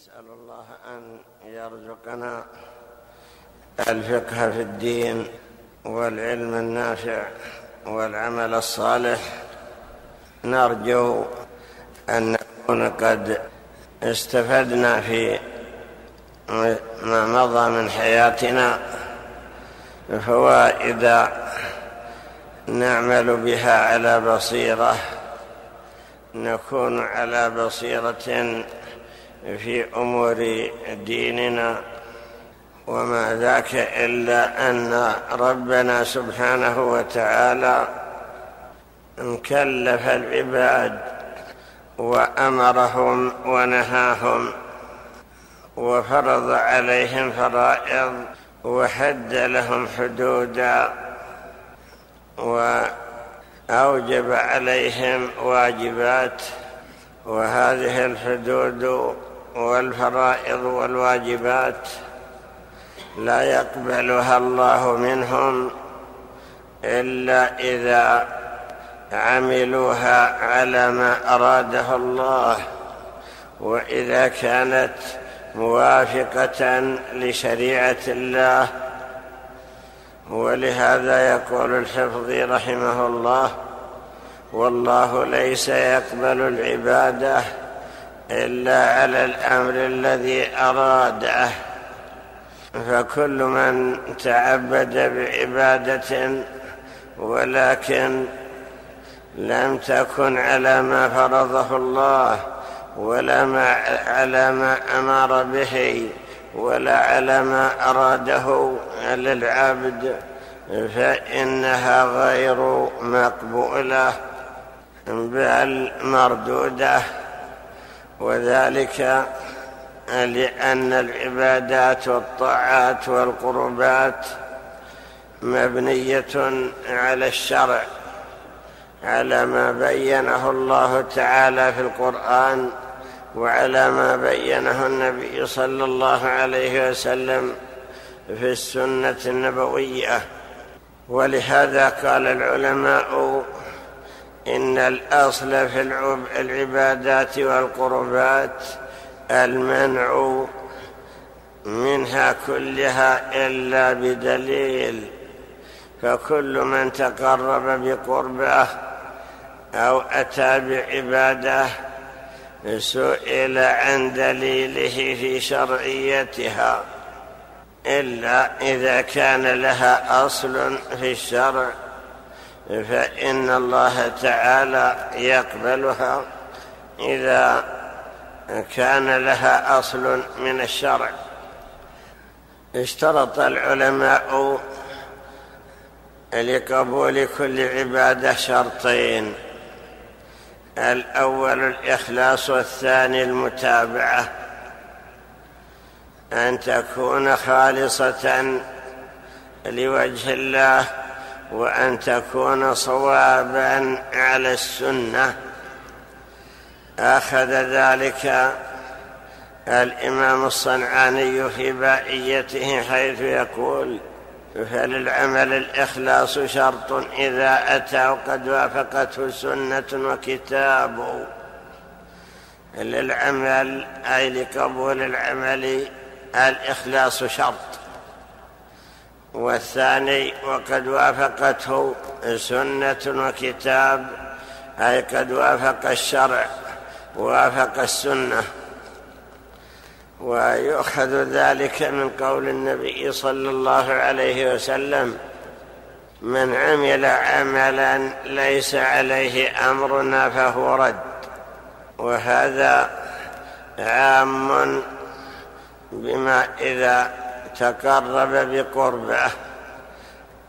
نسأل الله أن يرزقنا الفقه في الدين والعلم النافع والعمل الصالح. نرجو أن نكون قد استفدنا في ما مضى من حياتنا فوائد نعمل بها على بصيرة نكون على بصيرة في أمور ديننا وما ذاك إلا أن ربنا سبحانه وتعالى كلف العباد وأمرهم ونهاهم وفرض عليهم فرائض وحد لهم حدودا وأوجب عليهم واجبات وهذه الحدود والفرائض والواجبات لا يقبلها الله منهم إلا إذا عملوها على ما أراده الله وإذا كانت موافقة لشريعة الله. ولهذا يقول الحفظي رحمه الله والله ليس يقبل العبادة إلا على الأمر الذي أراده. فكل من تعبد بعبادة ولكن لم تكن على ما فرضه الله ولا ما على ما أمر به ولا على ما أراده للعبد فإنها غير مقبولة بل مردودة. وذلك لأن العبادات والطاعات والقربات مبنية على الشرع على ما بينه الله تعالى في القرآن وعلى ما بينه النبي صلى الله عليه وسلم في السنة النبوية. ولهذا قال العلماء إن الأصل في العبادات والقربات المنع منها كلها إلا بدليل فكل من تقرب بقربه أو أتى بعبادة سئل عن دليله في شرعيتها إلا إذا كان لها أصل في الشرع. فإن الله تعالى يقبلها إذا كان لها أصل من الشرع. اشترط العلماء لقبول كل عبادة شرطين. الأول الإخلاص والثاني المتابعة. أن تكون خالصة لوجه الله وأن تكون صوابا على السنة. أخذ ذلك الإمام الصنعاني في بائيته حيث يقول فللعمل الإخلاص شرط إذا أتى وقد وافقته سنة وكتاب؟ للعمل أي لقبول العمل الإخلاص شرط؟ والثاني وقد وافقته سنة وكتاب أي قد وافق الشرع وافق السنة. ويؤخذ ذلك من قول النبي صلى الله عليه وسلم من عمل عملا ليس عليه أمرنا فهو رد. وهذا عام بما إذا تقرب بقربه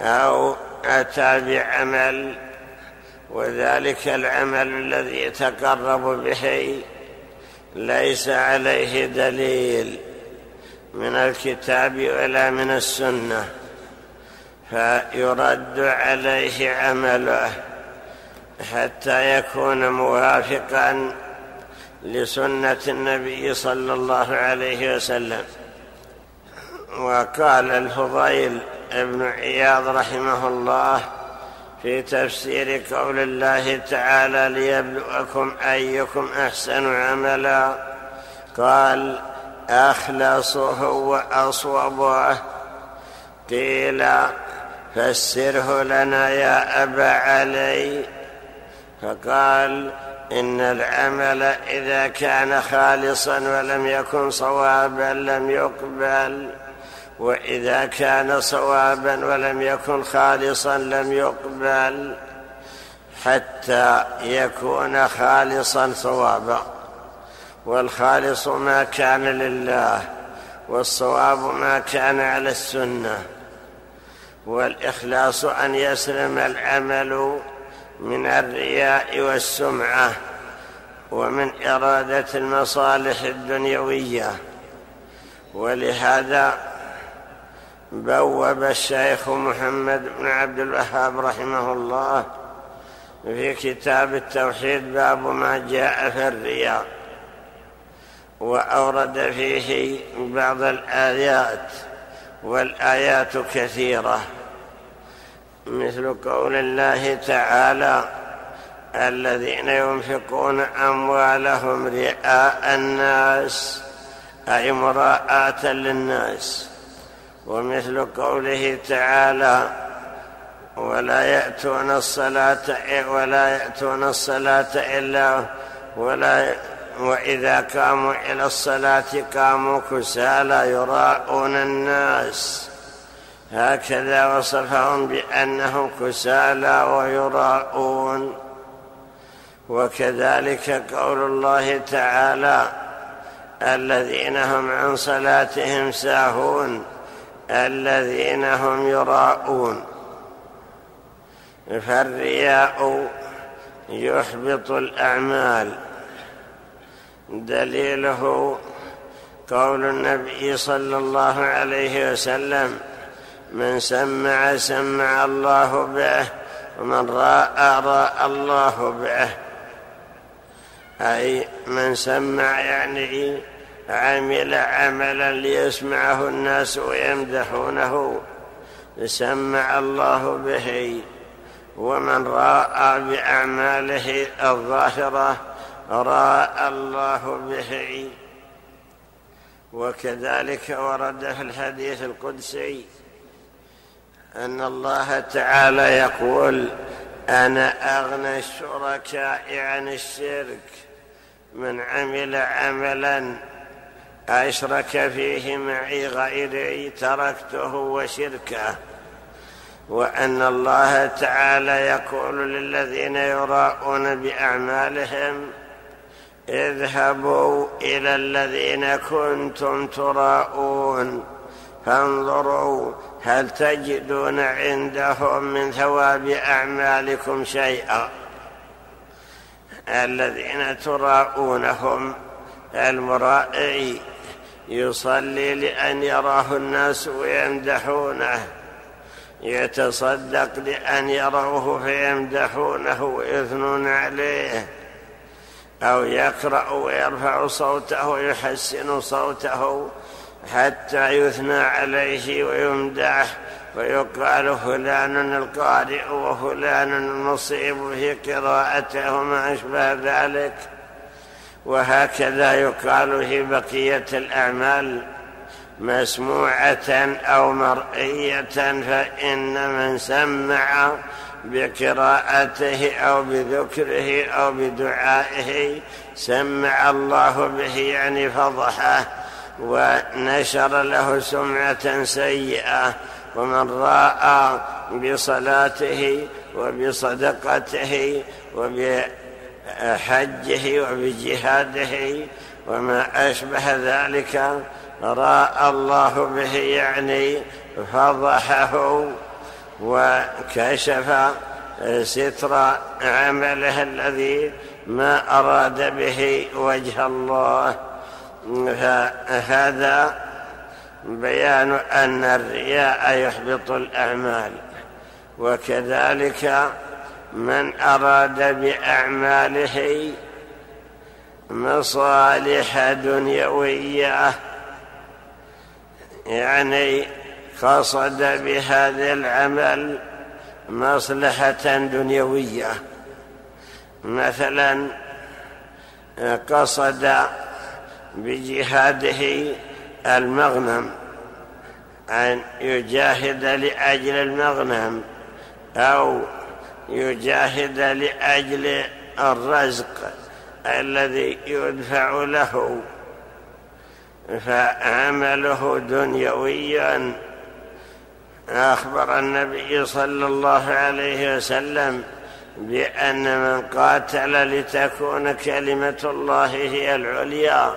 أو أتى بعمل وذلك العمل الذي يتقرب به ليس عليه دليل من الكتاب ولا من السنة فيرد عليه عمله حتى يكون موافقا لسنة النبي صلى الله عليه وسلم. وقال الفضيل ابن عياض رحمه الله في تفسير قول الله تعالى ليبلوكم أيكم أحسن عملا قال أخلصه وأصوبه قيل فسره لنا يا أبا علي فقال إن العمل إذا كان خالصا ولم يكن صوابا لم يقبل وإذا كان صوابا ولم يكن خالصا لم يقبل حتى يكون خالصا صوابا. والخالص ما كان لله والصواب ما كان على السنة. والإخلاص أن يسلم العمل من الرياء والسمعة ومن إرادة المصالح الدنيوية. ولهذا بوب الشيخ محمد بن عبد الوهاب رحمه الله في كتاب التوحيد باب ما جاء في الرياء وأورد فيه بعض الآيات والآيات كثيرة مثل قول الله تعالى الذين ينفقون أموالهم رئاء الناس أي مراءة للناس. ومثل قوله تعالى ولا يأتون الصلاة ولا يأتون الصلاة إلا ولا وإذا قاموا إلى الصلاة قاموا كسالى يراءون الناس. هكذا وصفهم بأنهم كسالى ويراءون وكذلك قول الله تعالى الذين هم عن صلاتهم ساهون. الذين هم يراءون. فالرياء يحبط الأعمال. دليله قول النبي صلى الله عليه وسلم من سمع سمع الله به ومن راى راى الله به. أي من سمع يعني عمل عملا ليسمعه الناس ويمدحونه. سمع الله به. ومن راى بأعماله الظاهرة راى الله به. وكذلك ورد في الحديث القدسي أن الله تعالى يقول أنا أغنى الشركاء عن الشرك من عمل عملا أشرك فيه معي غيري تركته وشركه وأن الله تعالى يقول للذين يراءون بأعمالهم اذهبوا إلى الذين كنتم تراءون فانظروا هل تجدون عندهم من ثواب أعمالكم شيئا. الذين تراءونهم المرائي يصلي لأن يراه الناس ويمدحونه. يتصدق لأن يروه فيمدحونه ويثنون عليه. أو يقرأ ويرفع صوته ويحسن صوته حتى يثنى عليه ويمدح. ويقال فلان القارئ وفلان المصيب في قراءته وما أشبه ذلك. وهكذا يقال في بقية الأعمال مسموعة أو مرئية فإن من سمع بقراءته أو بذكره أو بدعائه سمع الله به يعني فضحه ونشر له سمعة سيئة ومن راى بصلاته وبصدقته وبحجه وبجهاده وما أشبه ذلك رأى الله به يعني فضحه وكشف ستر عمله الذي ما أراد به وجه الله. فهذا بيان أن الرياء يحبط الأعمال وكذلك من أراد بأعماله مصالح دنيوية يعني قصد بهذا العمل مصلحة دنيوية. مثلا قصد بجهاده المغنم أن يجاهد لأجل المغنم أو يجاهد لأجل الرزق الذي يدفع له فعمله دنيوي أخبر النبي صلى الله عليه وسلم بأن من قاتل لتكون كلمة الله هي العليا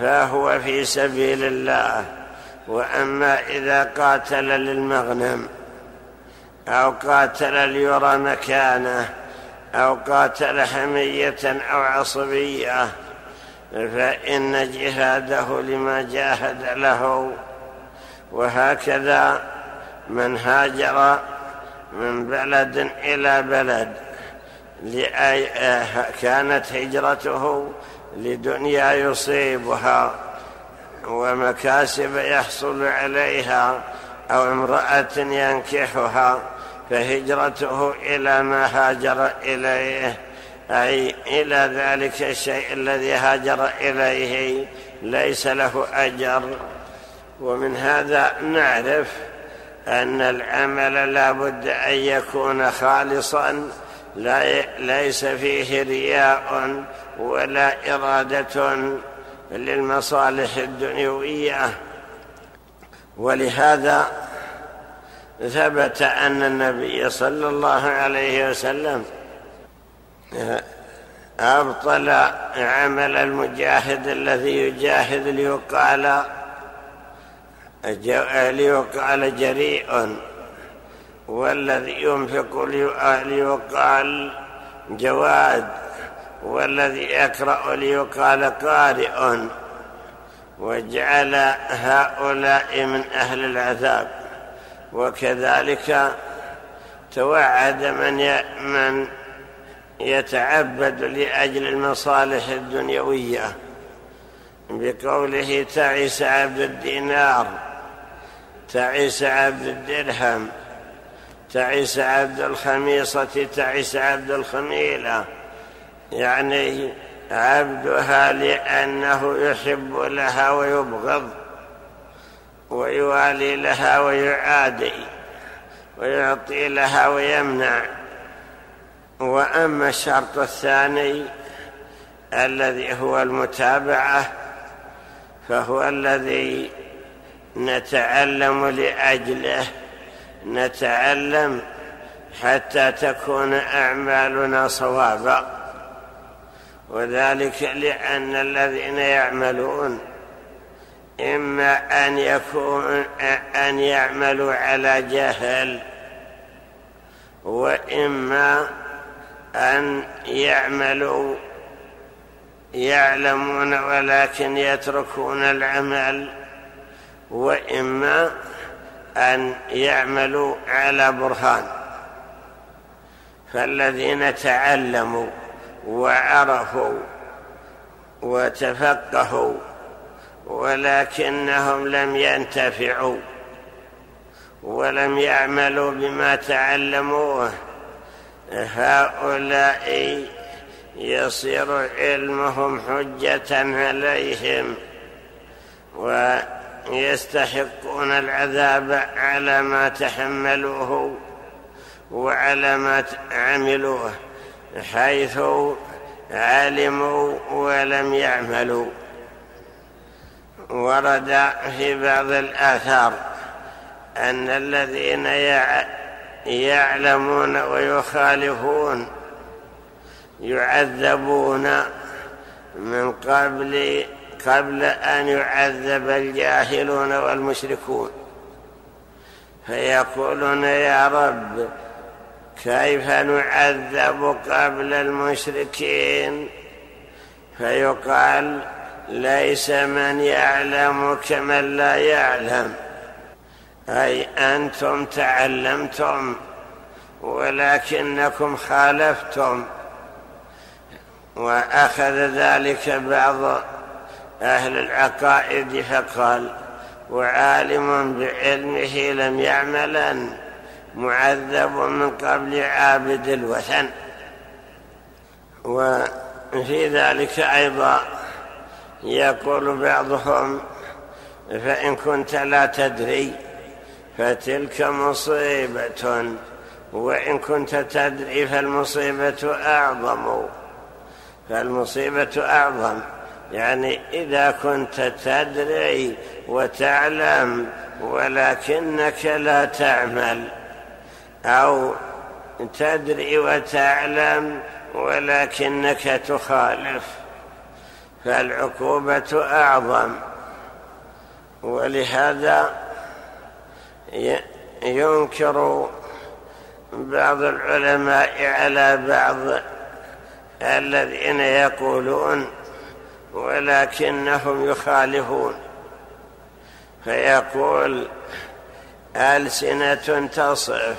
فهو في سبيل الله. وأما إذا قاتل للمغنم أو قاتل ليرى مكانه أو قاتل حمية أو عصبية فإن جهاده لما جاهد له. وهكذا من هاجر من بلد إلى بلد كانت هجرته لدنيا يصيبها ومكاسب يحصل عليها أو امرأة ينكحها. فهجرته إلى ما هاجر إليه أي إلى ذلك الشيء الذي هاجر إليه ليس له أجر. ومن هذا نعرف أن العمل لا بد أن يكون خالصا ليس فيه رياء ولا إرادة للمصالح الدنيوية. ولهذا ثبت أن النبي صلى الله عليه وسلم أبطل عمل المجاهد الذي يجاهد ليقال ليقال جريء والذي ينفق ليقال جواد والذي يقرأ ليقال قارئ وجعل هؤلاء من أهل العذاب. وكذلك توعد من من يتعبد لأجل المصالح الدنيوية بقوله تعس عبد الدينار تعس عبد الدرهم تعس عبد الخميصة تعس عبد الخميلة. يعني عبدها لأنه يحب لها ويبغض. ويوالي لها ويعادي ويعطي لها ويمنع. وأما الشرط الثاني الذي هو المتابعة فهو الذي نتعلم لأجله نتعلم حتى تكون أعمالنا صوابا. وذلك لأن الذين يعملون إما أن يكون أن يعملوا على جهل وإما أن يعملوا يعلمون ولكن يتركون العمل وإما أن يعملوا على برهان. فالذين تعلموا وعرفوا وتفقهوا ولكنهم لم ينتفعوا ولم يعملوا بما تعلموه. هؤلاء يصير علمهم حجة عليهم ويستحقون العذاب على ما تحملوه وعلى ما عملوه حيث علموا ولم يعملوا. ورد في بعض الآثار أن الذين يعلمون ويخالفون يعذبون من قبل قبل أن يعذب الجاهلون والمشركون. فيقولون يا رب كيف نعذب قبل المشركين؟ فيقال ليس من يعلم كمن لا يعلم. أي أنتم تعلمتم ولكنكم خالفتم. وأخذ ذلك بعض أهل العقائد فقال وعالم بعلمه لم يعملا معذب من قبل عابد الوثن. وفي ذلك أيضا يقول بعضهم فإن كنت لا تدري فتلك مصيبة وإن كنت تدري فالمصيبة أعظم. فالمصيبة أعظم يعني إذا كنت تدري وتعلم ولكنك لا تعمل أو تدري وتعلم ولكنك تخالف. فالعقوبة أعظم. ولهذا ينكر بعض العلماء على بعض الذين يقولون ولكنهم يخالفون. فيقول ألسنة تصف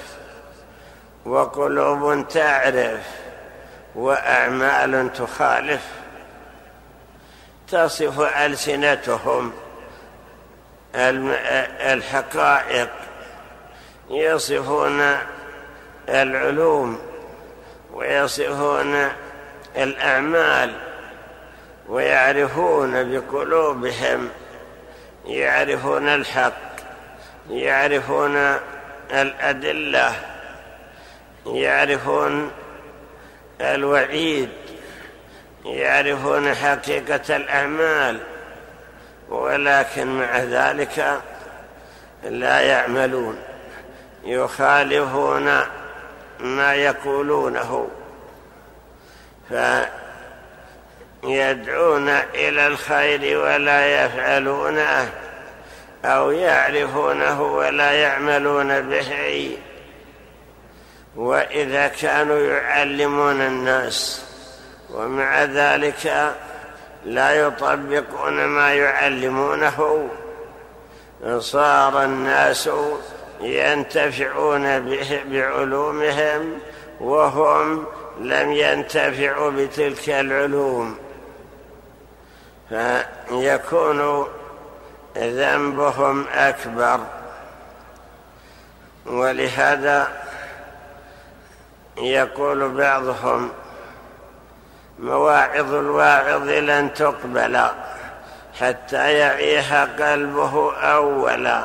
وقلوب تعرف وأعمال تخالف. تصف ألسنتهم الحقائق. يصفون العلوم ويصفون الأعمال ويعرفون بقلوبهم يعرفون الحق يعرفون الأدلة يعرفون الوعيد. يعرفون حقيقة الأعمال ولكن مع ذلك لا يعملون يخالفون ما يقولونه فيدعون إلى الخير ولا يفعلونه أو يعرفونه ولا يعملون به وإذا كانوا يعلمون الناس. ومع ذلك لا يطبقون ما يعلمونه. صار الناس ينتفعون بعلومهم وهم لم ينتفعوا بتلك العلوم. فيكون ذنبهم أكبر. ولهذا يقول بعضهم مواعظ الواعظ لن تقبل حتى يعيها قلبه أولا.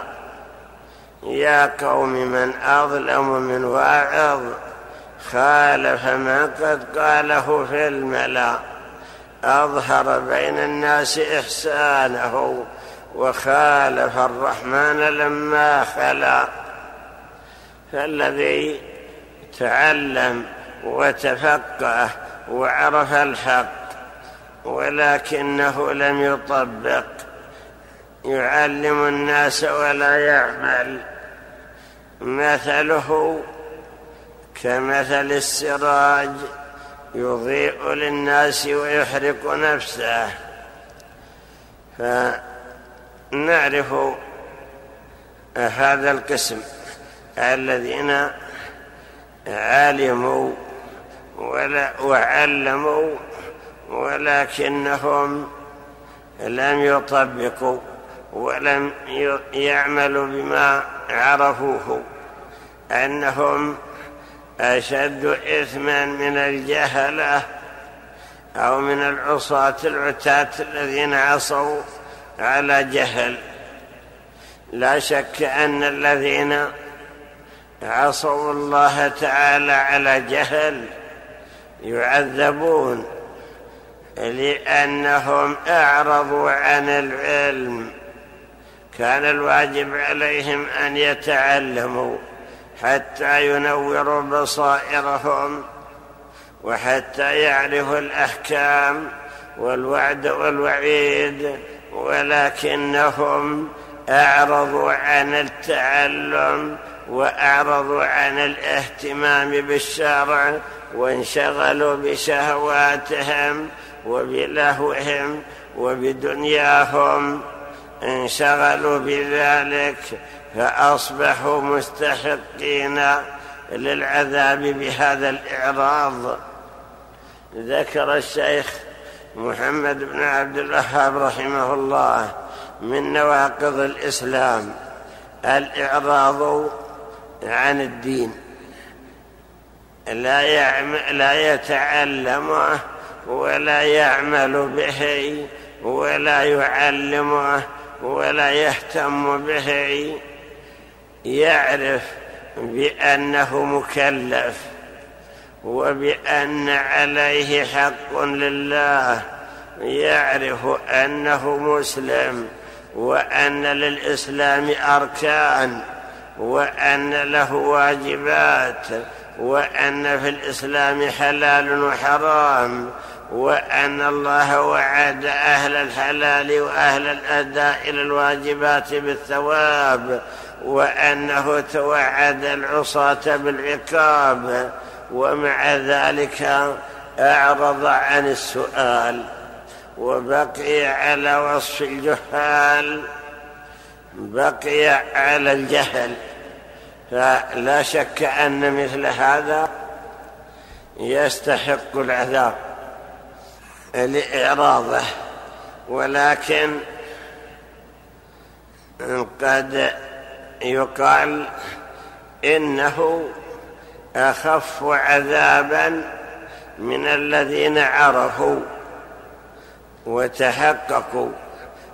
يا قوم من أظلم من واعظ خالف ما قد قاله في الملا. أظهر بين الناس إحسانه وخالف الرحمن لما خلا. فالذي تعلم وتفقه وعرف الحق ولكنه لم يطبق. يعلم الناس ولا يعمل. مثله كمثل السراج يضيء للناس ويحرق نفسه. فنعرف هذا القسم الذين علموا ولا وعلموا ولكنهم لم يطبقوا ولم يعملوا بما عرفوه أنهم أشد إثما من الجهلة أو من العصاة العتاة الذين عصوا على جهل. لا شك أن الذين عصوا الله تعالى على جهل يعذبون لأنهم أعرضوا عن العلم. كان الواجب عليهم أن يتعلموا حتى ينوروا بصائرهم وحتى يعرفوا الأحكام والوعد والوعيد ولكنهم أعرضوا عن التعلم وأعرضوا عن الاهتمام بالشرع وانشغلوا بشهواتهم وبلهوهم وبدنياهم. انشغلوا بذلك فأصبحوا مستحقين للعذاب بهذا الإعراض. ذكر الشيخ محمد بن عبد الوهاب رحمه الله من نواقض الإسلام الإعراض عن الدين. لا, لا يتعلمه ولا يعمل به ولا يعلمه ولا يهتم به. يعرف بأنه مكلف وبأن عليه حق لله. يعرف أنه مسلم وأن للإسلام أركان وأن له واجبات وأن في الإسلام حلال وحرام وأن الله وعد أهل الحلال وأهل الأداء للواجبات بالثواب وأنه توعد العصاة بالعقاب ومع ذلك أعرض عن السؤال وبقي على وصف الجهال بقي على الجهل. فلا شك أن مثل هذا يستحق العذاب لإعراضه ولكن قد يقال إنه أخف عذابا من الذين عرفوا وتحققوا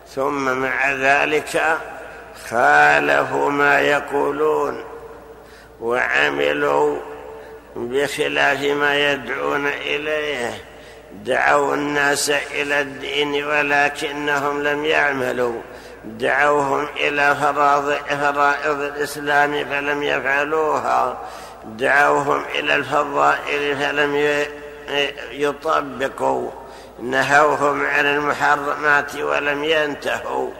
ثم مع ذلك خالفوا ما يقولون. وعملوا بخلاف ما يدعون إليه. دعوا الناس إلى الدين ولكنهم لم يعملوا. دعوهم إلى فرائض الإسلام فلم يفعلوها. دعوهم إلى الفضائل فلم يطبقوا. نهوهم عن المحرمات ولم ينتهوا.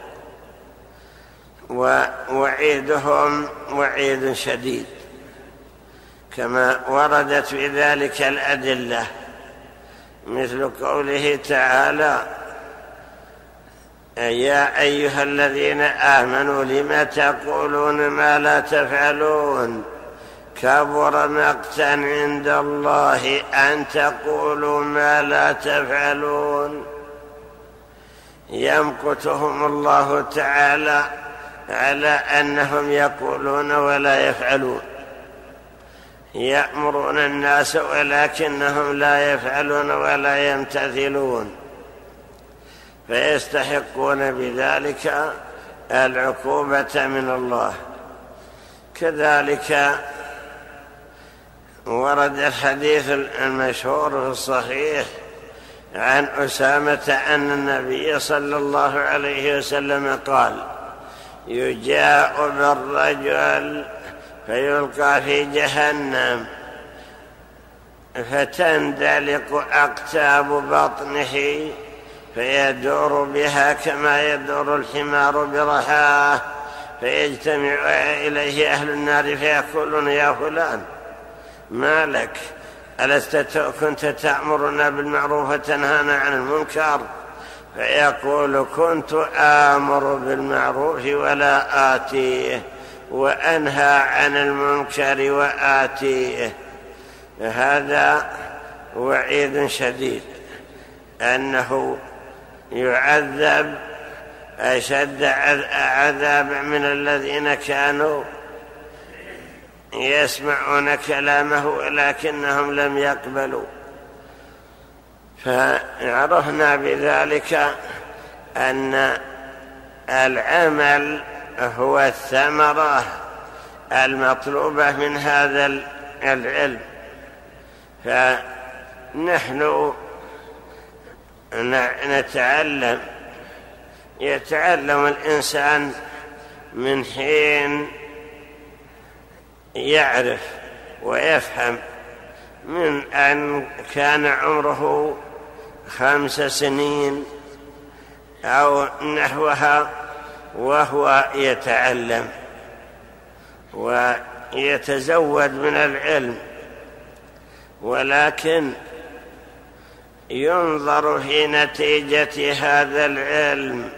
ووعيدهم وعيد شديد. كما وردت في ذلك الأدلة مثل قوله تعالى يا أيها الذين آمنوا لم تقولون ما لا تفعلون؟ كبر مقتا عند الله أن تقولوا ما لا تفعلون. يمقتهم الله تعالى على أنهم يقولون ولا يفعلون. يأمرون الناس ولكنهم لا يفعلون ولا يمتثلون. فيستحقون بذلك العقوبة من الله. كذلك ورد الحديث المشهور في الصحيح عن أسامة أن النبي صلى الله عليه وسلم قال يجاء بالرجل فيلقى في جهنم فتندلق أقتاب بطنه فيدور بها كما يدور الحمار برحاه فيجتمع إليه أهل النار فيقولون يا فلان ما لك؟ ألست كنت تأمرنا بالمعروف وتنهانا عن المنكر؟ فيقول كنت آمر بالمعروف ولا آتيه. وأنهى عن المنكر وآتيه. هذا وعيد شديد. أنه يعذب أشد عذابا من الذين كانوا يسمعون كلامه ولكنهم لم يقبلوا. فعرفنا بذلك أن العمل هو الثمرة المطلوبة من هذا العلم. فنحن نتعلم. يتعلم الإنسان من حين يعرف ويفهم. من أن كان عمره خمس سنين أو نحوها وهو يتعلم ويتزود من العلم ولكن ينظر في نتيجة هذا العلم.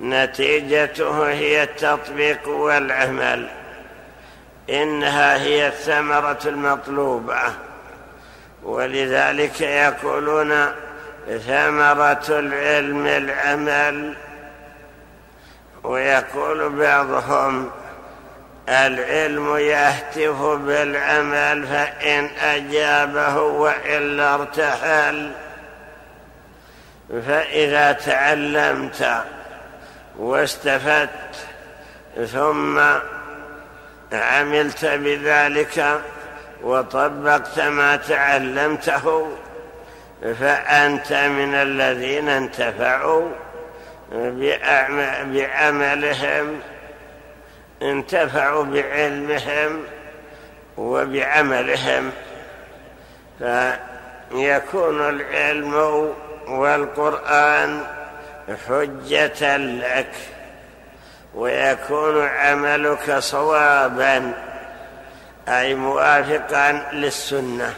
نتيجته هي التطبيق والعمل. إنها هي الثمرة المطلوبة. ولذلك يقولون ثمرة العلم العمل. ويقول بعضهم العلم يهتف بالعمل فإن أجابه وإلا ارتحل. فإذا تعلمت واستفدت ثم عملت بذلك وطبقت ما تعلمته فأنت من الذين انتفعوا. بعملهم انتفعوا بعلمهم وبعملهم. فيكون العلم والقرآن حجة لك ويكون عملك صوابا أي موافقا للسنة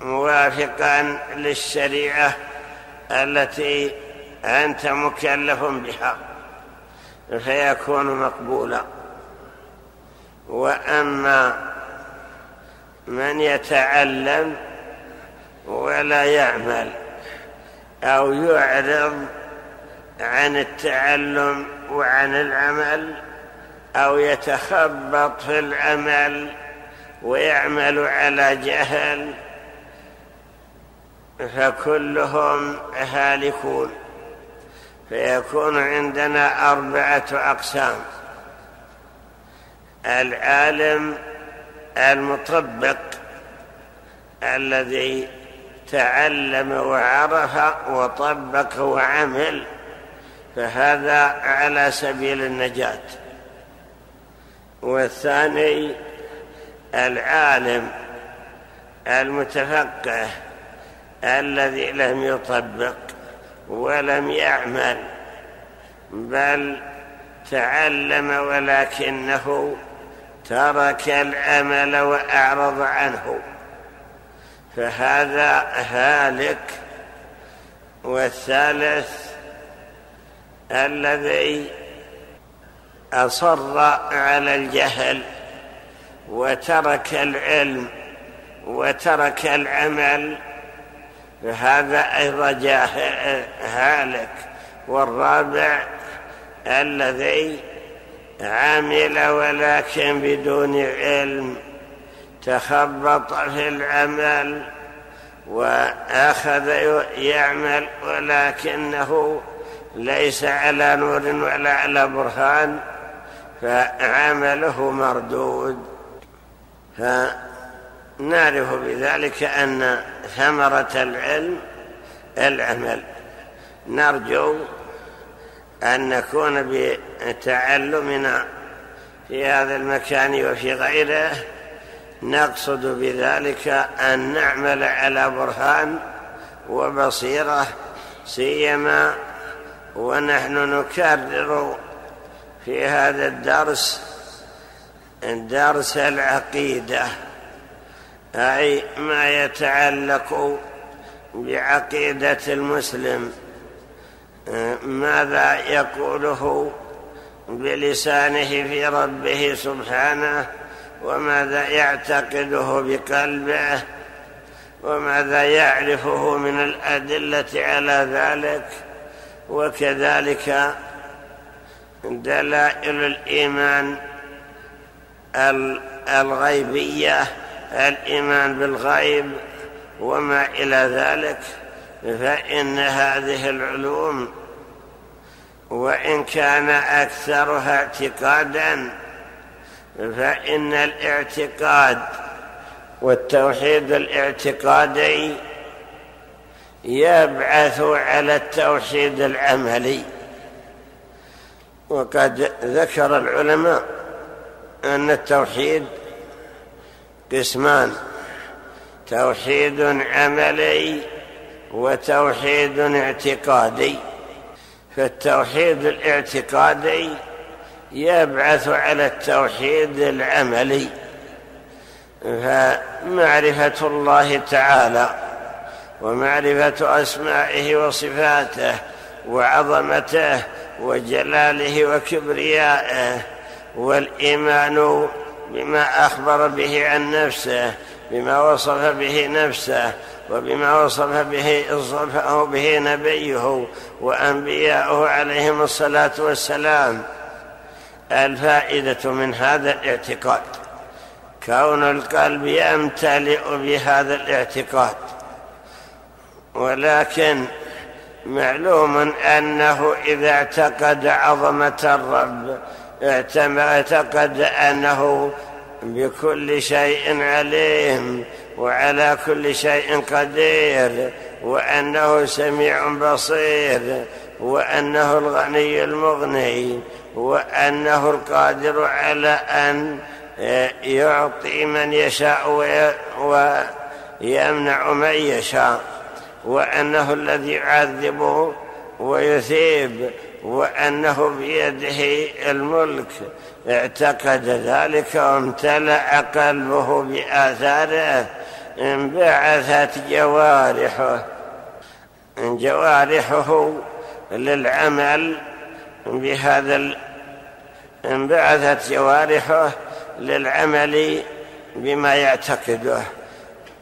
موافقا للشريعة التي أنت مكلف بها فيكون مقبولا. وأما من يتعلم ولا يعمل أو يعرض عن التعلم وعن العمل أو يتخبط في العمل ويعمل على جهل فكلهم هالكون. فيكون عندنا أربعة أقسام. العالم المطبق الذي تعلم وعرف وطبق وعمل فهذا على سبيل النجاة. والثاني العالم المتفقه الذي لم يطبق. ولم يعمل بل تعلم ولكنه ترك العمل وأعرض عنه. فهذا هالك. والثالث الذي أصر على الجهل وترك العلم وترك العمل فهذا أيضا هالك. والرابع الذي عمل ولكن بدون علم تخبط في العمل وأخذ يعمل ولكنه ليس على نور ولا على برهان فعمله مردود. فنعرف بذلك أن ثمرة العلم العمل. نرجو أن نكون بتعلمنا في هذا المكان وفي غيره. نقصد بذلك أن نعمل على برهان وبصيرة سيما ونحن نكرر في هذا الدرس درس العقيدة. أي ما يتعلق بعقيدة المسلم ماذا يقوله بلسانه في ربه سبحانه وماذا يعتقده بقلبه وماذا يعرفه من الأدلة على ذلك وكذلك دلائل الإيمان الغيبية الإيمان بالغيب وما إلى ذلك فإن هذه العلوم وإن كان أكثرها اعتقادا فإن الاعتقاد والتوحيد الاعتقادي يبعث على التوحيد العملي. وقد ذكر العلماء أن التوحيد قسمان. توحيد عملي وتوحيد اعتقادي. فالتوحيد الاعتقادي يبعث على التوحيد العملي. فمعرفة الله تعالى ومعرفة أسمائه وصفاته وعظمته وجلاله وكبريائه والإيمان بما أخبر به عن نفسه بما وصف به نفسه وبما وصف به وصفه به نبيه وأنبياؤه عليهم الصلاة والسلام. الفائدة من هذا الاعتقاد. كون القلب يمتلئ بهذا الاعتقاد. ولكن معلوم أنه إذا اعتقد عظمة الرب اعتقد أنه بكل شيء عليم وعلى كل شيء قدير وأنه سميع بصير وأنه الغني المغني وأنه القادر على أن يعطي من يشاء ويمنع من يشاء وأنه الذي يعذبه ويثيب وأنه بيده الملك. اعتقد ذلك وامتلأ قلبه بآثاره. انبعثت جوارحه. جوارحه للعمل بهذا انبعثت جوارحه للعمل بما يعتقده.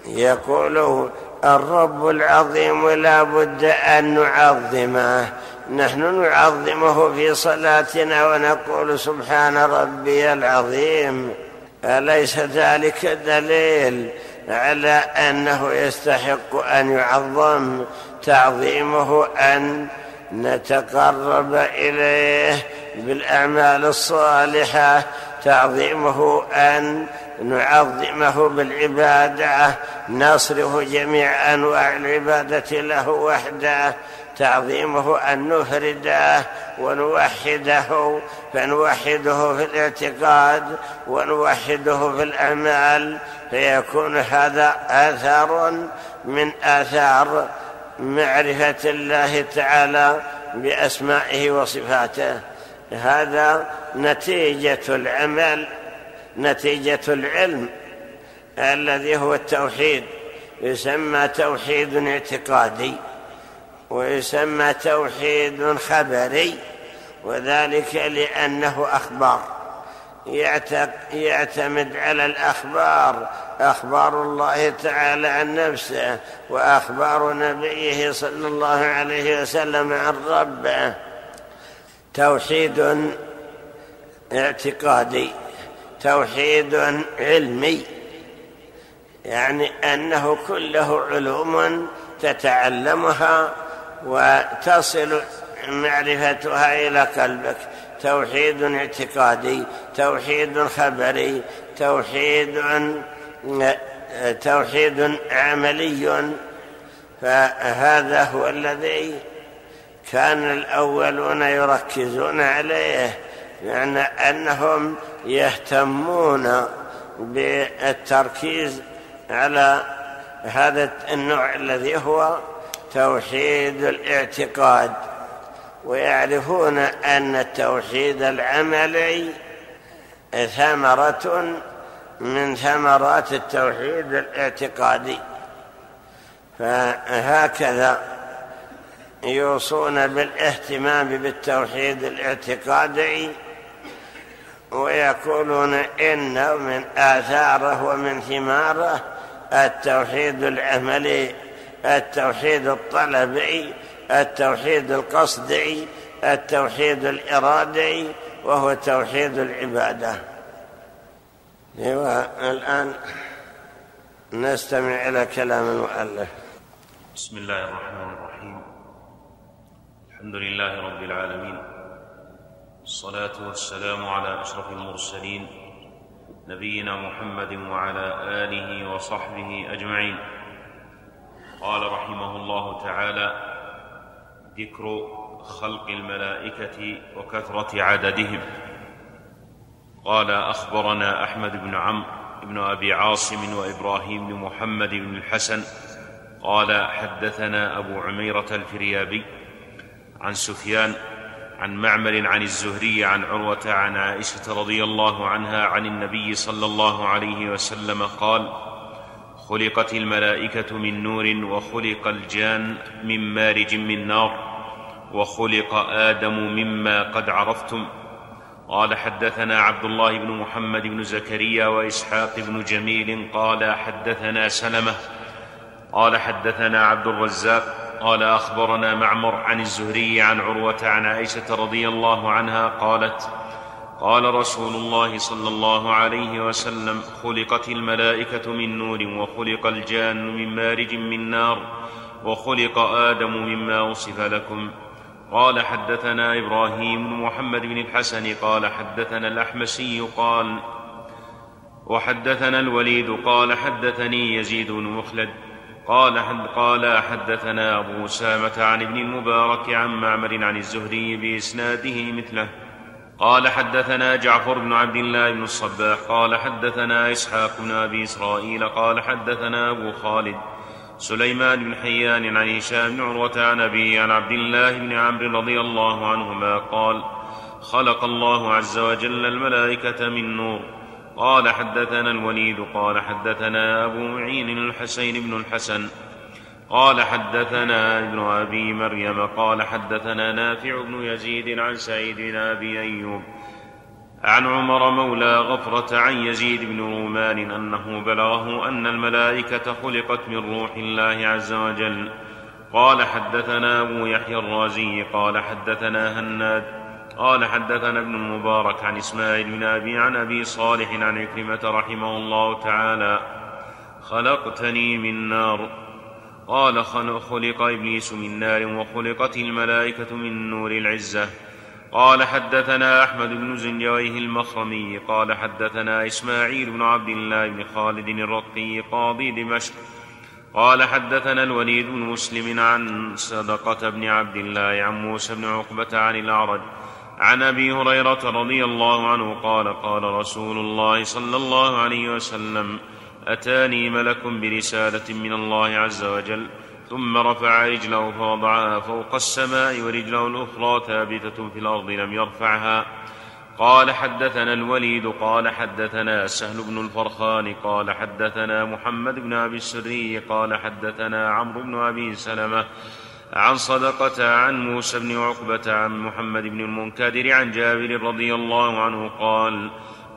يقول الرب العظيم لا بد أن نعظمه. نحن نعظمه في صلاتنا ونقول سبحان ربي العظيم. أليس ذلك دليل على أنه يستحق أن يعظم؟ تعظيمه أن نتقرب إليه بالأعمال الصالحة. تعظيمه أن نعظمه بالعبادة. نصرف جميع أنواع العبادة له وحده. تعظيمه أن نفرده ونوحده فنوحده في الاعتقاد ونوحده في الأعمال فيكون هذا آثار من آثار معرفة الله تعالى بأسمائه وصفاته. هذا نتيجة العمل نتيجة العلم الذي هو التوحيد يسمى توحيد اعتقادي. ويسمى توحيد خبري وذلك لأنه أخبار. يعتمد على الأخبار أخبار الله تعالى عن نفسه وأخبار نبيه صلى الله عليه وسلم عن ربه. توحيد اعتقادي توحيد علمي يعني أنه كله علوم تتعلمها وتصل معرفتها إلى قلبك. توحيد اعتقادي توحيد خبري توحيد توحيد عملي. فهذا هو الذي كان الأولون يركزون عليه يعني أنهم يهتمون بالتركيز على هذا النوع الذي هو توحيد الاعتقاد ويعرفون أن التوحيد العملي ثمرة من ثمرات التوحيد الاعتقادي. فهكذا يوصون بالاهتمام بالتوحيد الاعتقادي ويقولون إن من آثاره ومن ثماره التوحيد العملي التوحيد الطلبي التوحيد القصدي التوحيد الإرادي وهو توحيد العبادة. الآن نستمع إلى كلام المؤلف. بسم الله الرحمن الرحيم. الحمد لله رب العالمين. الصلاة والسلام على أشرف المرسلين نبينا محمد وعلى آله وصحبه أجمعين. قال رحمه الله تعالى ذكر خلق الملائكة وكثرة عددهم. قال أخبرنا أحمد بن عمرو بن أبي عاصم وإبراهيم بن محمد بن الحسن. قال حدثنا أبو عميرة الفريابي عن سفيان عن معمر عن الزهري عن عروة عن عائشة رضي الله عنها عن النبي صلى الله عليه وسلم قال خلقت الملائكة من نور وخلق الجان من مارج من نار وخلق آدم مما قد عرفتم قال حدثنا عبد الله بن محمد بن زكريا وإسحاق بن جميل قال حدثنا سلمة قال حدثنا عبد الرزاق قال أخبرنا معمر عن الزهري عن عروة عن عائشة رضي الله عنها قالت قال رسول الله صلى الله عليه وسلم خلقت الملائكة من نور وخلق الجان من مارج من نار وخلق آدم مما وصف لكم. قال حدثنا إبراهيم بن محمد بن الحسن قال حدثنا الأحمسي قال وحدثنا الوليد قال حدثني يزيد بن مخلد قال حد قال حدثنا أبو أسامة عن ابن المبارك عن معمر عن الزهري بإسناده مثله. قال حدثنا جعفر بن عبد الله بن الصباح قال حدثنا إسحاق بن أبي إسرائيل قال حدثنا أبو خالد سليمان بن حيان عن هشام بن عروة عن أبي عن عبد الله بن عمرو رضي الله عنهما قال خلق الله عز وجل الملائكة من نور. قال حدثنا الوليد قال حدثنا أبو معين الحسين بن الحسن. قال حدثنا ابن أبي مريم قال حدثنا نافع بن يزيد عن سعيد بن أبي أيوب عن عمر مولى غفرة عن يزيد بن رومان أنه بلغه أن الملائكة خلقت من روح الله عز وجل. قال حدثنا أبو يحيى الرازي قال حدثنا هناد قال حدثنا ابن المبارك عن إسماعيل بن أبي عن أبي صالح عن عكرمة رحمه الله تعالى. خلقتني من نار. قال خلق إبليس من نار وخلقت الملائكة من نور العزة. قال حدثنا أحمد بن زنجويه المخرمي. قال حدثنا إسماعيل بن عبد الله بن خالد الرقي قاضي دمشق. قال حدثنا الوليد بن مسلم عن صدقة بن عبد الله عن موسى بن عقبة عن الأعرج. عن أبي هريرة رضي الله عنه قال قال رسول الله صلى الله عليه وسلم أتاني ملك برسالة من الله عز وجل ثم رفع رجله فوضعها فوق السماء ورجله الأخرى ثابتة في الأرض لم يرفعها. قال حدثنا الوليد قال حدثنا سهل بن الفرخان قال حدثنا محمد بن أبي السري قال حدثنا عمرو بن أبي سلمة عن صدقة عن موسى بن عقبة عن محمد بن المنكدر عن جابر رضي الله عنه قال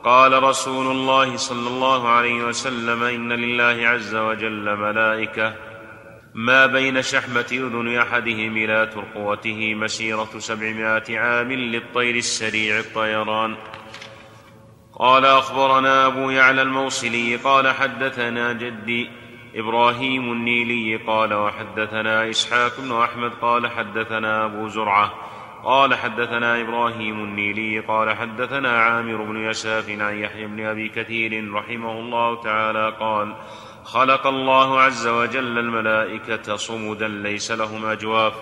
قال رسول الله صلى الله عليه وسلم إن لله عز وجل ملائكة ما بين شحمة أذن أحدهم إلى ترقوته مسيرة سبعمائة عام للطير السريع الطيران. قال أخبرنا أبو يعلى الموصلي قال حدثنا جدي إبراهيم النيلي قال وحدثنا إسحاق بن أحمد قال حدثنا أبو زرعة. قال حدثنا إبراهيم النيلي قال حدثنا عامر بن يساف عن يحيى بن أبي كثير رحمه الله تعالى قال خلق الله عز وجل الملائكة صمدا ليس لهم أجواف.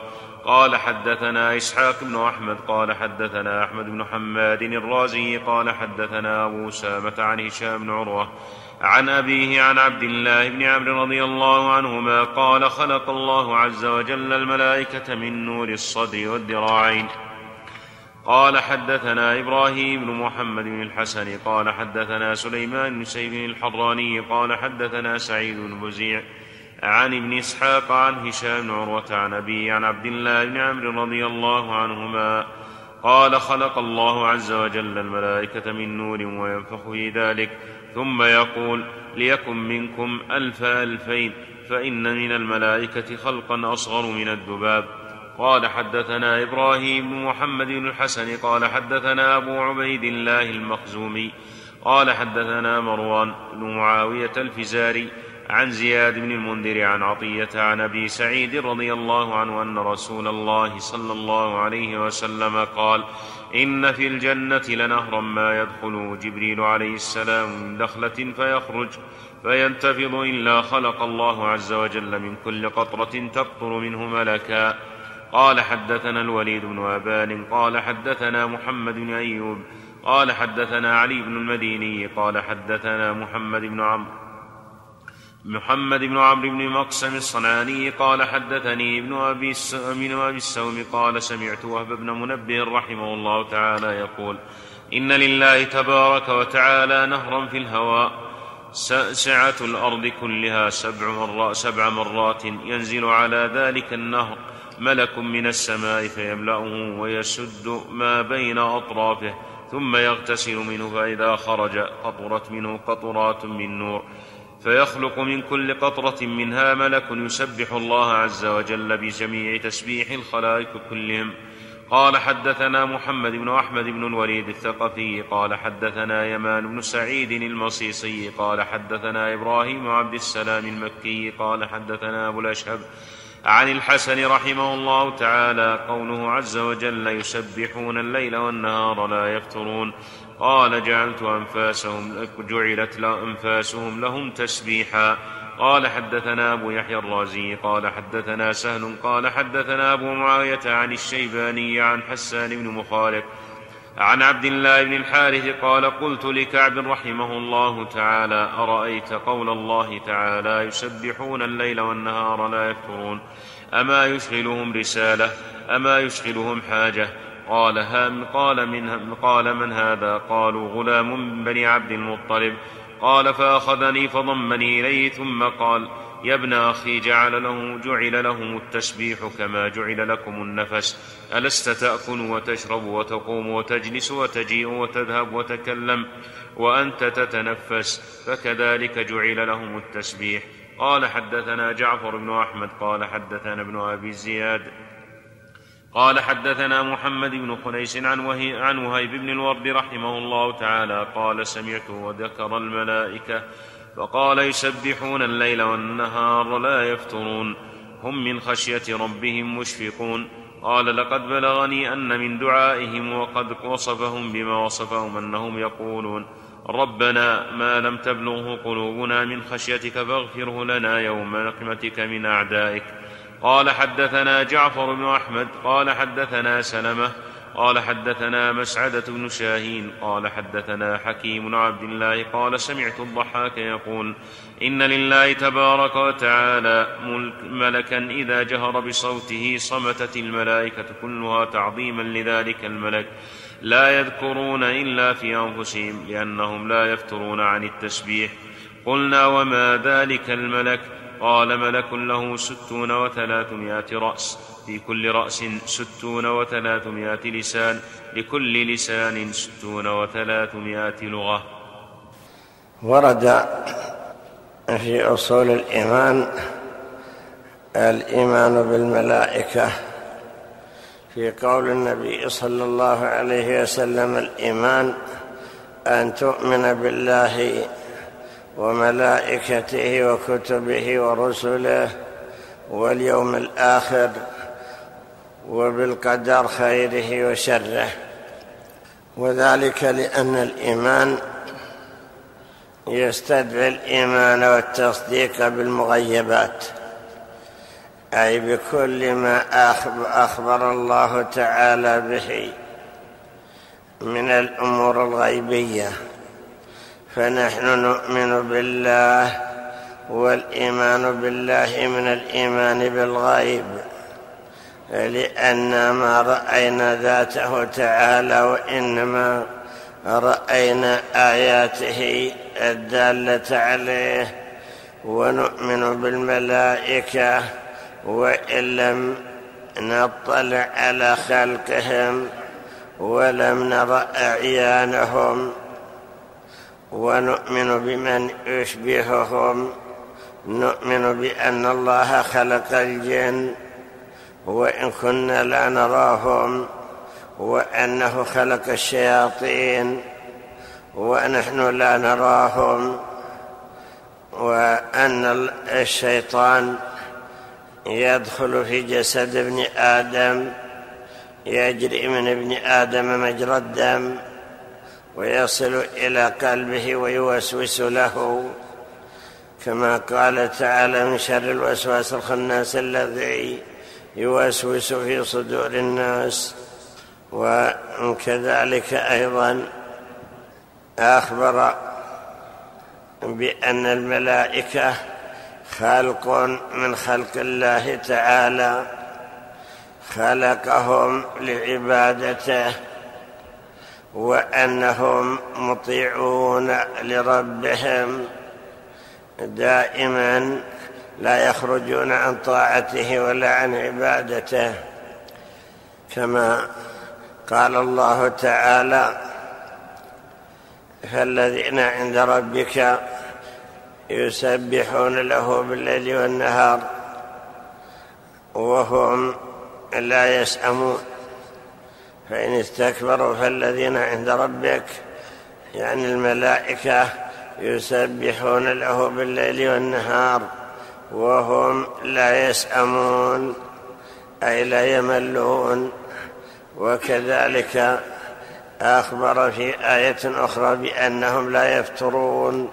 قال حدثنا إسحاق بن أحمد قال حدثنا أحمد بن حماد الرازي قال حدثنا أبو سامة عن هشام بن عروة. عن أبيه عن عبد الله بن عمرو رضي الله عنهما قال خلق الله عز وجل الملائكة من نور الصدر والذراعين. قال حدثنا إبراهيم بن محمد بن الحسن قال حدثنا سليمان بن سيف الحراني قال حدثنا سعيد بن بزيع عن ابن إسحاق عن هشام بن عروة عن أبيه عن عبد الله بن عمرو رضي الله عنهما قال خلق الله عز وجل الملائكة من نور وينفخ في ذلك ثم يقول ليكن منكم ألف ألفين فإن من الملائكة خلقا أصغر من الذباب. قال حدثنا إبراهيم بن محمد بن الحسن قال حدثنا أبو عبيد الله المخزومي قال حدثنا مروان بن معاوية الفزاري عن زياد بن المنذر عن عطية عن أبي سعيد رضي الله عنه أن رسول الله صلى الله عليه وسلم قال إن في الجنة لنهرا ما يدخل جبريل عليه السلام من دخلة فيخرج فينتفض إلا خلق الله عز وجل من كل قطرة تقطر منه ملكا. قال حدثنا الوليد بن أبان قال حدثنا محمد بن أيوب قال حدثنا علي بن المديني قال حدثنا محمد بن عمرو. محمد بن عمرو بن مقسم الصنعاني قال حدثني ابن أبي من أبي السوم قال سمعت وهب بن منبه رحمه الله تعالى يقول إن لله تبارك وتعالى نهرا في الهواء سعة الأرض كلها سبع مرات, سبع مرات ينزل على ذلك النهر ملك من السماء فيملأه ويسد ما بين أطرافه ثم يغتسل منه فإذا خرج قطرت منه قطرات من نور فيخلق من كل قطرة منها ملك يسبح الله عز وجل بجميع تسبيح الخلائق كلهم. قال حدثنا محمد بن أحمد بن الوليد الثقفي قال حدثنا يمان بن سعيد المصيصي قال حدثنا إبراهيم عبد السلام المكي قال حدثنا أبو الأشهب عن الحسن رحمه الله تعالى قوله عز وجل يسبحون الليل والنهار لا يفترون. قال جعلت أنفاسهم جعلت أنفاسهم لهم تسبيحا. قال حدثنا أبو يحيى الرازي قال حدثنا سهل قال حدثنا أبو معاوية عن الشيباني عن حسان بن مخالف. عن عبد الله بن الحارث قال قلت لكعب رحمه الله تعالى أرأيت قول الله تعالى يسبحون الليل والنهار لا يفترون أما يشغلهم رسالة أما يشغلهم حاجة قال هم قال من قال من هذا قالوا غلام بني عبد المطلب قال فأخذني فضمني إليه ثم قال يا ابن أخي جعل له جعل لهم التسبيح كما جعل لكم النفس. ألست تأكل وتشرب وتقوم وتجلس وتجيء وتذهب وتكلم وأنت تتنفس؟ فكذلك جعل لهم التسبيح. قال حدثنا جعفر بن أحمد قال حدثنا ابن أبي زياد قال حدثنا محمد بن خنيس عن, عن وهيب بن الورد رحمه الله تعالى قال سمعته وذكر الملائكة فقال يسبحون الليل والنهار لا يفترون. هم من خشية ربهم مشفقون. قال لقد بلغني أن من دعائهم وقد وصفهم بما وصفهم أنهم يقولون. ربنا ما لم تبلغه قلوبنا من خشيتك فاغفره لنا يوم نقمتك من أعدائك. قال حدثنا جعفر بن أحمد قال حدثنا سلمة قال حدثنا مسعدة بن شاهين قال حدثنا حكيم عبد الله قال سمعت الضحاك يقول إن لله تبارك وتعالى ملكا إذا جهر بصوته صمتت الملائكة كلها تعظيما لذلك الملك. لا يذكرون إلا في أنفسهم لأنهم لا يفترون عن التسبيح. قلنا وما ذلك الملك؟ قال ملك له ستون وثلاثمائة رأس. في كل رأس ستون وثلاثمائة لسان لكل لسان ستون وثلاثمائة لغة. ورد في أصول الإيمان الإيمان بالملائكة. في قول النبي صلى الله عليه وسلم الإيمان أن تؤمن بالله وملائكته وكتبه ورسله واليوم الآخر. وبالقدر خيره وشره. وذلك لأن الإيمان يستدعي الإيمان والتصديق بالمغيبات. أي بكل ما أخبر الله تعالى به من الأمور الغيبية. فنحن نؤمن بالله والإيمان بالله من الإيمان بالغيب. لأن ما رأينا ذاته تعالى وإنما رأينا آياته الدالة عليه ونؤمن بالملائكة وإن لم نطلع على خلقهم ولم نر أعيانهم ونؤمن بمن يشبههم نؤمن بأن الله خلق الجن وان كنا لا نراهم وانه خلق الشياطين ونحن لا نراهم وأن الشيطان يدخل في جسد ابن آدم يجري من ابن آدم مجرى الدم ويصل إلى قلبه ويوسوس له. كما قال تعالى من شر الوسواس الخناس الذي يوسوس في صدور الناس وكذلك أيضا أخبر بأن الملائكة خلق من خلق الله تعالى خلقهم لعبادته وأنهم مطيعون لربهم دائما لا يخرجون عن طاعته ولا عن عبادته. كما قال الله تعالى فالذين عند ربك يسبحون له بالليل والنهار وهم لا يسأمون. فإن استكبروا فالذين عند ربك يعني الملائكة يسبحون له بالليل والنهار. وهم لا يسأمون أي لا يملون. وكذلك أخبر في آية أخرى بأنهم لا يفترون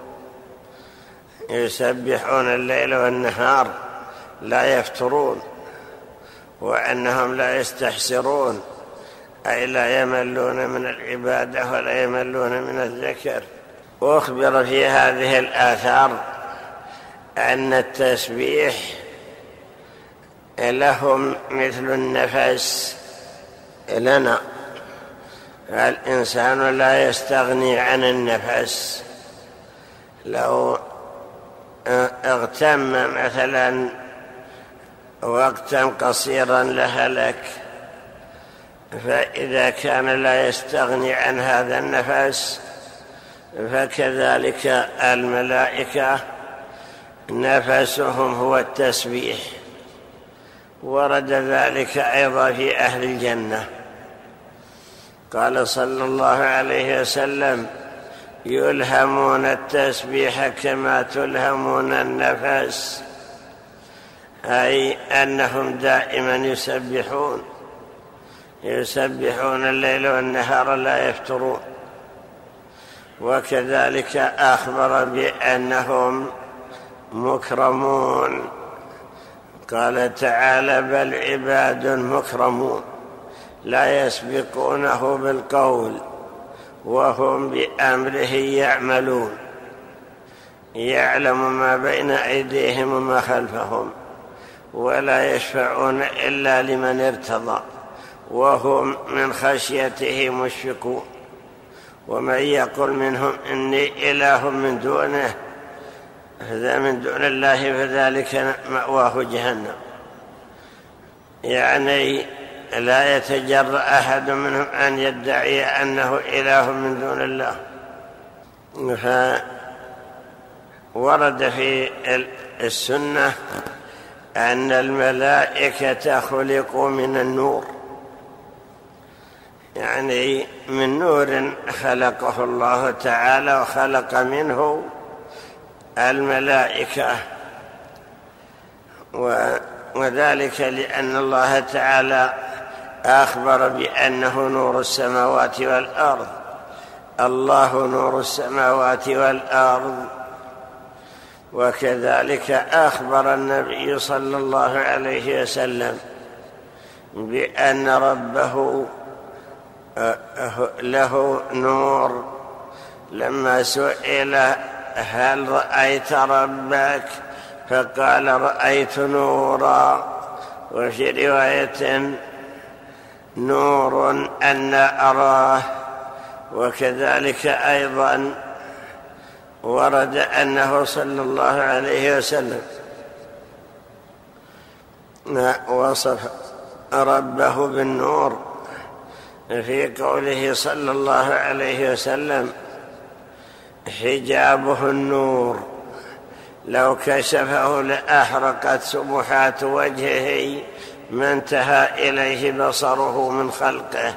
يسبحون الليل والنهار لا يفترون وأنهم لا يستحسرون. أي لا يملون من العبادة ولا يملون من الذكر. وأخبر في هذه الآثار أن التسبيح لهم مثل النفس لنا. الإنسان لا يستغني عن النفس. لو اغتم مثلا وقتا قصيرا لهلك فإذا كان لا يستغني عن هذا النفس فكذلك الملائكة نفسهم هو التسبيح. ورد ذلك أيضا في أهل الجنة. قال صلى الله عليه وسلم يلهمون التسبيح كما تلهمون النفس. أي أنهم دائما يسبحون. يسبحون الليل والنهار لا يفترون. وكذلك أخبر بأنهم مكرمون. قال تعالى بل عباد مكرمون. لا يسبقونه بالقول وهم بأمره يعملون. يعلم ما بين أيديهم وما خلفهم ولا يشفعون إلا لمن ارتضى وهم من خشيته مشفقون. ومن يقل منهم إني إله من دونه هذا من دون الله فذلك مأواه جهنم. يعني لا يتجرأ أحد منهم أن يدعي أنه إله من دون الله. فورد في السنة أن الملائكة خلقوا من النور. يعني من نور خلقه الله تعالى وخلق منه الملائكة. وذلك لأن الله تعالى أخبر بأنه نور السماوات والأرض. الله نور السماوات والأرض. وكذلك أخبر النبي صلى الله عليه وسلم بأن ربه له نور. لما سئل هل رأيت ربك؟ فقال رأيت نورا. وفي رواية نور أن أراه. وكذلك أيضا ورد أنه صلى الله عليه وسلم وصف ربه بالنور في قوله صلى الله عليه وسلم. حجابه النور. لو كشفه لأحرقت سبحات وجهه ما انتهى إليه بصره من خلقه.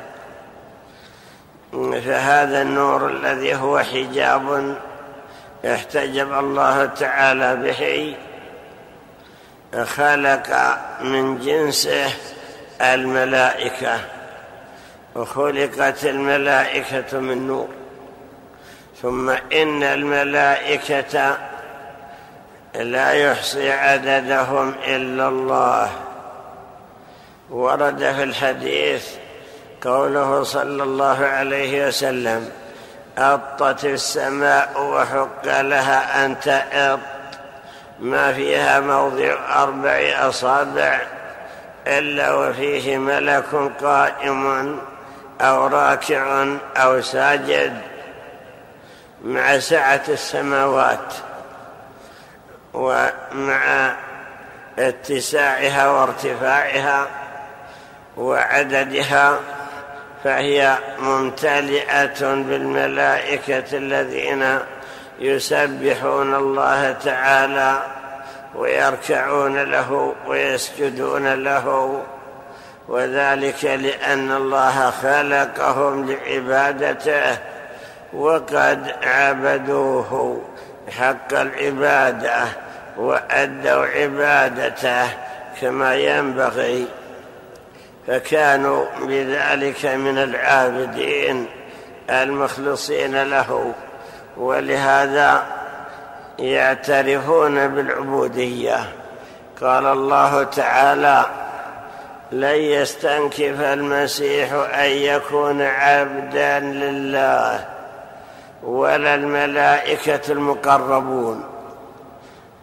فهذا النور الذي هو حجاب احتجب الله تعالى به. خلق من جنسه الملائكة. وخلقت الملائكة من نور. ثم إن الملائكة لا يحصي عددهم إلا الله. ورد في الحديث قوله صلى الله عليه وسلم أطت السماء وحق لها أن تأط ما فيها موضع أربع أصابع إلا وفيه ملك قائم أو راكع أو ساجد. مع سعة السماوات ومع اتساعها وارتفاعها وعددها فهي ممتلئة بالملائكة الذين يسبحون الله تعالى ويركعون له ويسجدون له وذلك لأن الله خلقهم لعبادته. وقد عبدوه حق العبادة وأدوا عبادته كما ينبغي فكانوا بذلك من العابدين المخلصين له ولهذا يعترفون بالعبودية. قال الله تعالى لن يستنكف المسيح أن يكون عبدا لله ولا الملائكة المقربون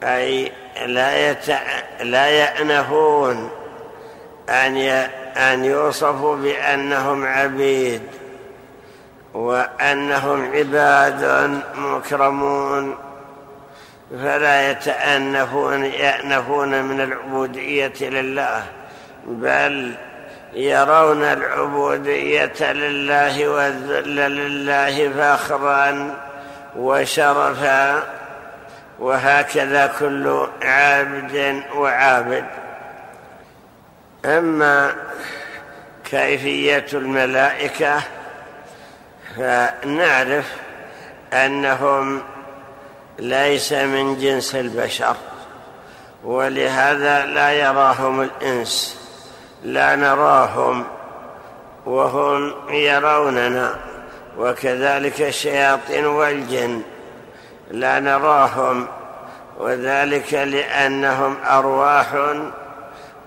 أي لا يت... لا يأنفون أن ي... أن يوصفوا بأنهم عبيد وأنهم عباد مكرمون فلا يتأنفون يأنفون من العبودية لله بل يرون العبودية لله والذل لله فخرا وشرفا وهكذا كل عابد وعابد. أما كيفية الملائكة فنعرف أنهم ليس من جنس البشر ولهذا لا يراهم الإنس. لا نراهم وهم يروننا وكذلك الشياطين والجن. لا نراهم وذلك لأنهم أرواح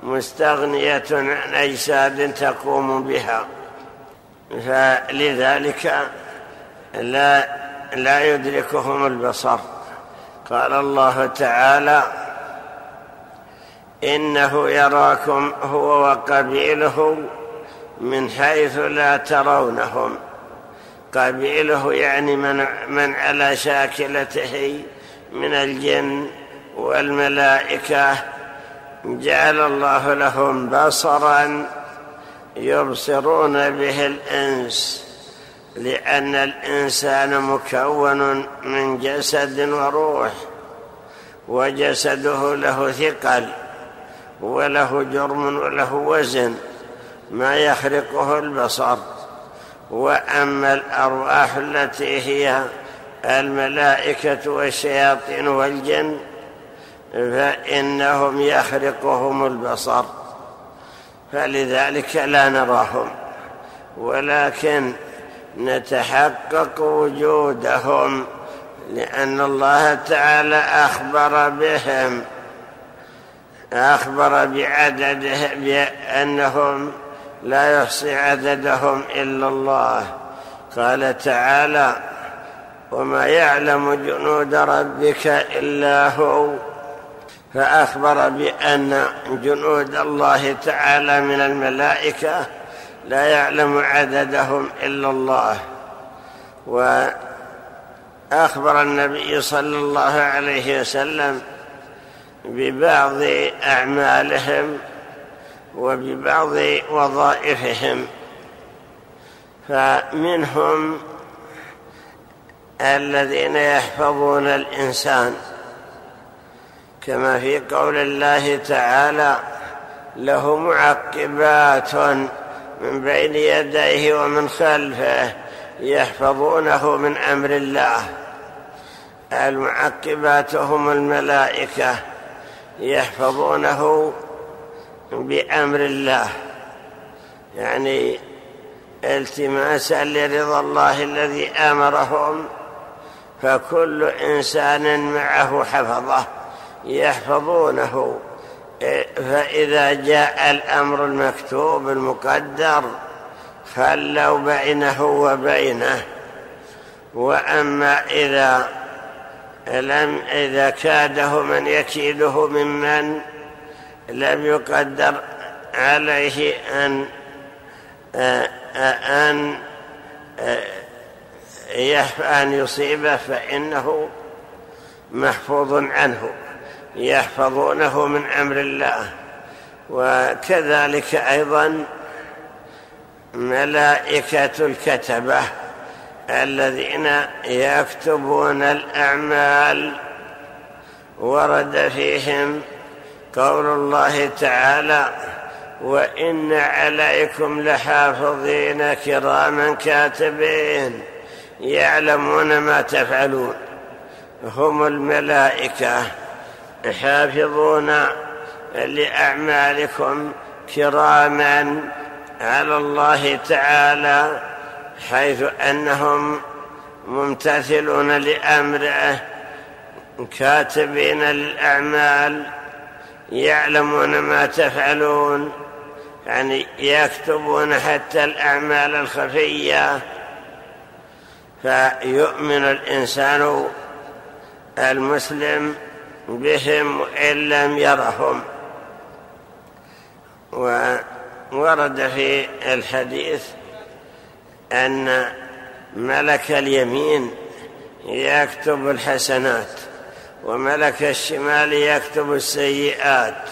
مستغنية عن أجساد تقوم بها. فلذلك لا لا يدركهم البصر. قال الله تعالى إنه يراكم هو وقبيله من حيث لا ترونهم. قبيله يعني من, من على شاكلته من الجن والملائكة. جعل الله لهم بصرا يبصرون به الإنس لأن الإنسان مكون من جسد وروح وجسده له ثقل. وله جرم وله وزن ما يخرقه البصر. وأما الأرواح التي هي الملائكة والشياطين والجن فإنهم يخرقهم البصر. فلذلك لا نراهم ولكن نتحقق وجودهم لأن الله تعالى أخبر بهم أخبر بعدده بأنهم لا يحصي عددهم إلا الله. قال تعالى وما يعلم جنود ربك إلا هو. فأخبر بأن جنود الله تعالى من الملائكة لا يعلم عددهم إلا الله. وأخبر النبي صلى الله عليه وسلم ببعض أعمالهم وببعض وظائفهم فمنهم الذين يحفظون الإنسان. كما في قول الله تعالى له معقبات من بين يديه ومن خلفه يحفظونه من أمر الله. المعقبات هم الملائكة. يحفظونه بأمر الله. يعني التماسا لرضا الله الذي أمرهم فكل إنسان معه حفظه يحفظونه. فإذا جاء الأمر المكتوب المقدر خلوا بينه وبينه. وأما إذا لم إذا كاده من يكيده ممن لم يقدر عليه أن أن أن يصيبه فإنه محفوظ عنه يحفظونه من أمر الله. وكذلك أيضا ملائكة الكتبة الذين يكتبون الأعمال ورد فيهم قول الله تعالى وإن عليكم لحافظين كراما كاتبين يعلمون ما تفعلون هم الملائكة حافظون لأعمالكم كراما على الله تعالى حيث أنهم ممتثلون لأمره كاتبين للأعمال يعلمون ما تفعلون يعني يكتبون حتى الأعمال الخفية. فيؤمن الإنسان المسلم بهم وإن لم يرهم. وورد في الحديث أن ملك اليمين يكتب الحسنات وملك الشمال يكتب السيئات.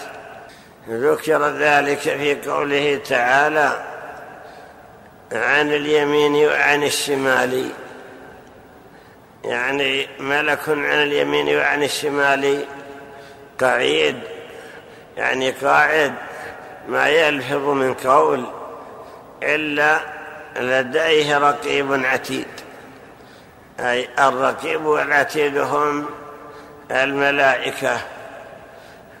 ذكر ذلك في قوله تعالى عن اليمين وعن الشمال. يعني ملك عن اليمين وعن الشمال. قعيد يعني قاعد ما يلفظ من قول إلا لديه رقيب عتيد. أي الرقيب والعتيد هم الملائكة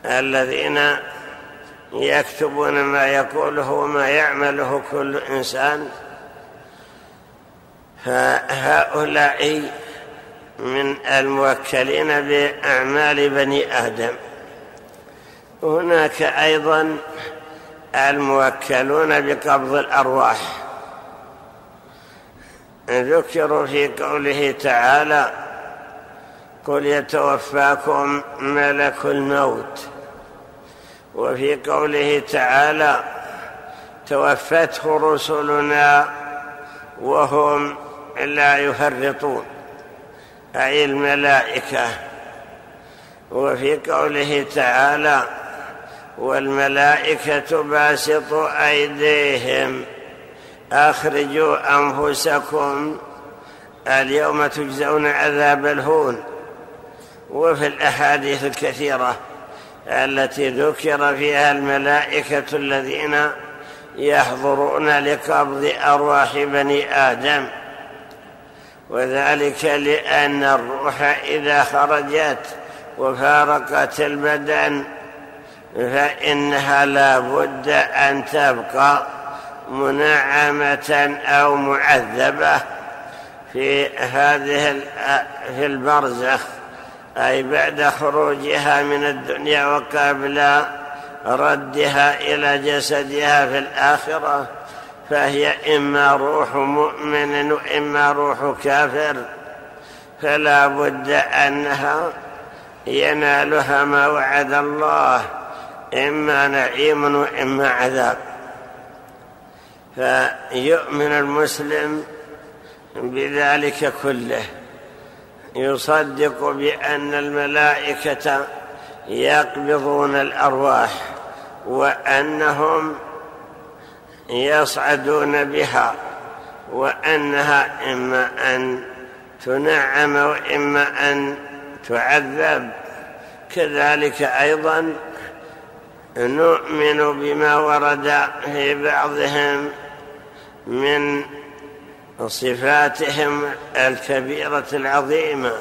الذين يكتبون ما يقوله وما يعمله كل إنسان. فهؤلاء من الموكلين بأعمال بني آدم. هناك أيضا الموكلون بقبض الأرواح. ذكروا في قوله تعالى قل يتوفاكم ملك الموت وفي قوله تعالى توفته رسلنا وهم لا يفرطون أي الملائكة. وفي قوله تعالى والملائكة باسطوا أيديهم أخرجوا أنفسكم اليوم تجزون عذاب الهون وفي الأحاديث الكثيرة التي ذكر فيها الملائكة الذين يحضرون لقبض أرواح بني آدم وذلك لأن الروح إذا خرجت وفارقت البدن فإنها لا بد أن تبقى. منعمة أو معذبة في هذه في البرزخ أي بعد خروجها من الدنيا وقبل ردها إلى جسدها في الآخرة فهي إما روح مؤمن وإما روح كافر فلا بد أنها ينالها ما وعد الله إما نعيم وإما عذاب. فيؤمن المسلم بذلك كله. يصدق بأن الملائكة يقبضون الأرواح وأنهم يصعدون بها وأنها إما أن تنعم وإما أن تعذب. كذلك أيضا نؤمن بما ورد في بعضهم من صفاتهم الكبيرة العظيمة.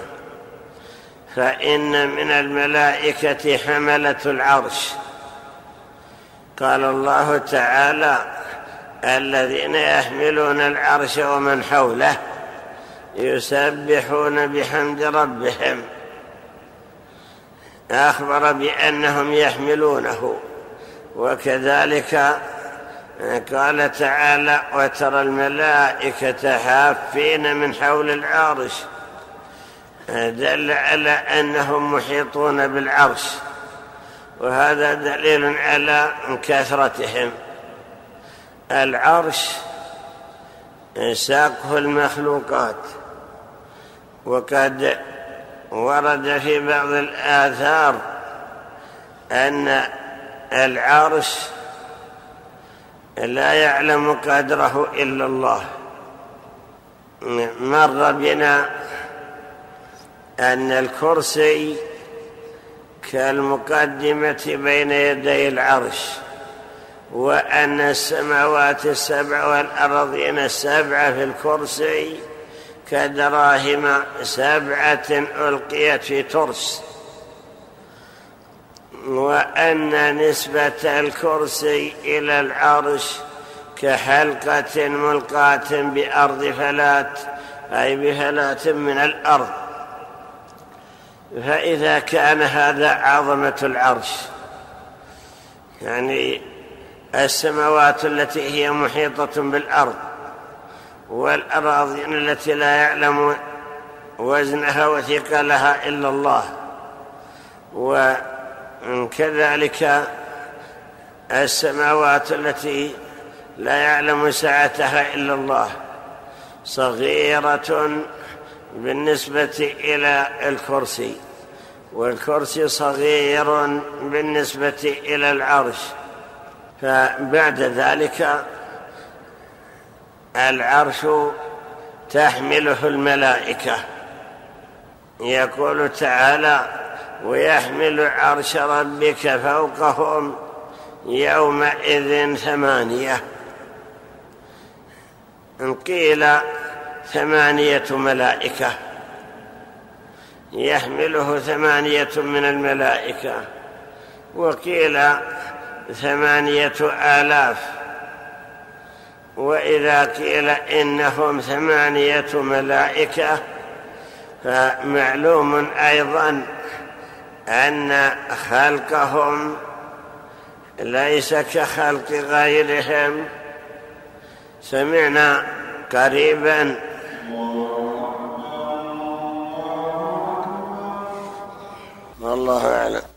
فإن من الملائكة حملة العرش. قال الله تعالى الذين يحملون العرش ومن حوله يسبحون بحمد ربهم. أخبر بأنهم يحملونه. وكذلك قال تعالى وترى الملائكة حافين من حول العرش. دل على أنهم محيطون بالعرش. وهذا دليل على كثرتهم. العرش ساقه المخلوقات. وقد ورد في بعض الآثار أن العرش لا يعلم قدره إلا الله. مر بنا أن الكرسي كالمقدمة بين يدي العرش وأن السماوات السبع والأرضين السبع في الكرسي كدراهم سبعة ألقيت في ترس. وأن نسبة الكرسي إلى العرش كحلقة ملقاة بأرض فلات أي بفلات من الأرض. فإذا كان هذا عظمة العرش يعني السماوات التي هي محيطة بالأرض والأراضين التي لا يعلم وزنها وثقلها إلا الله وكذلك السماوات التي لا يعلم سعتها إلا الله صغيرة بالنسبة إلى الكرسي والكرسي صغير بالنسبة إلى العرش. فبعد ذلك العرش تحمله الملائكة. يقول تعالى ويحمل عرش ربك فوقهم يومئذ ثمانية. قيل ثمانية ملائكة يحمله ثمانية من الملائكة. وقيل ثمانية آلاف. وإذا قيل إنهم ثمانية ملائكة فمعلوم أيضا أن خلقهم ليس كخلق غيرهم. سمعنا قريبا. والله أعلم.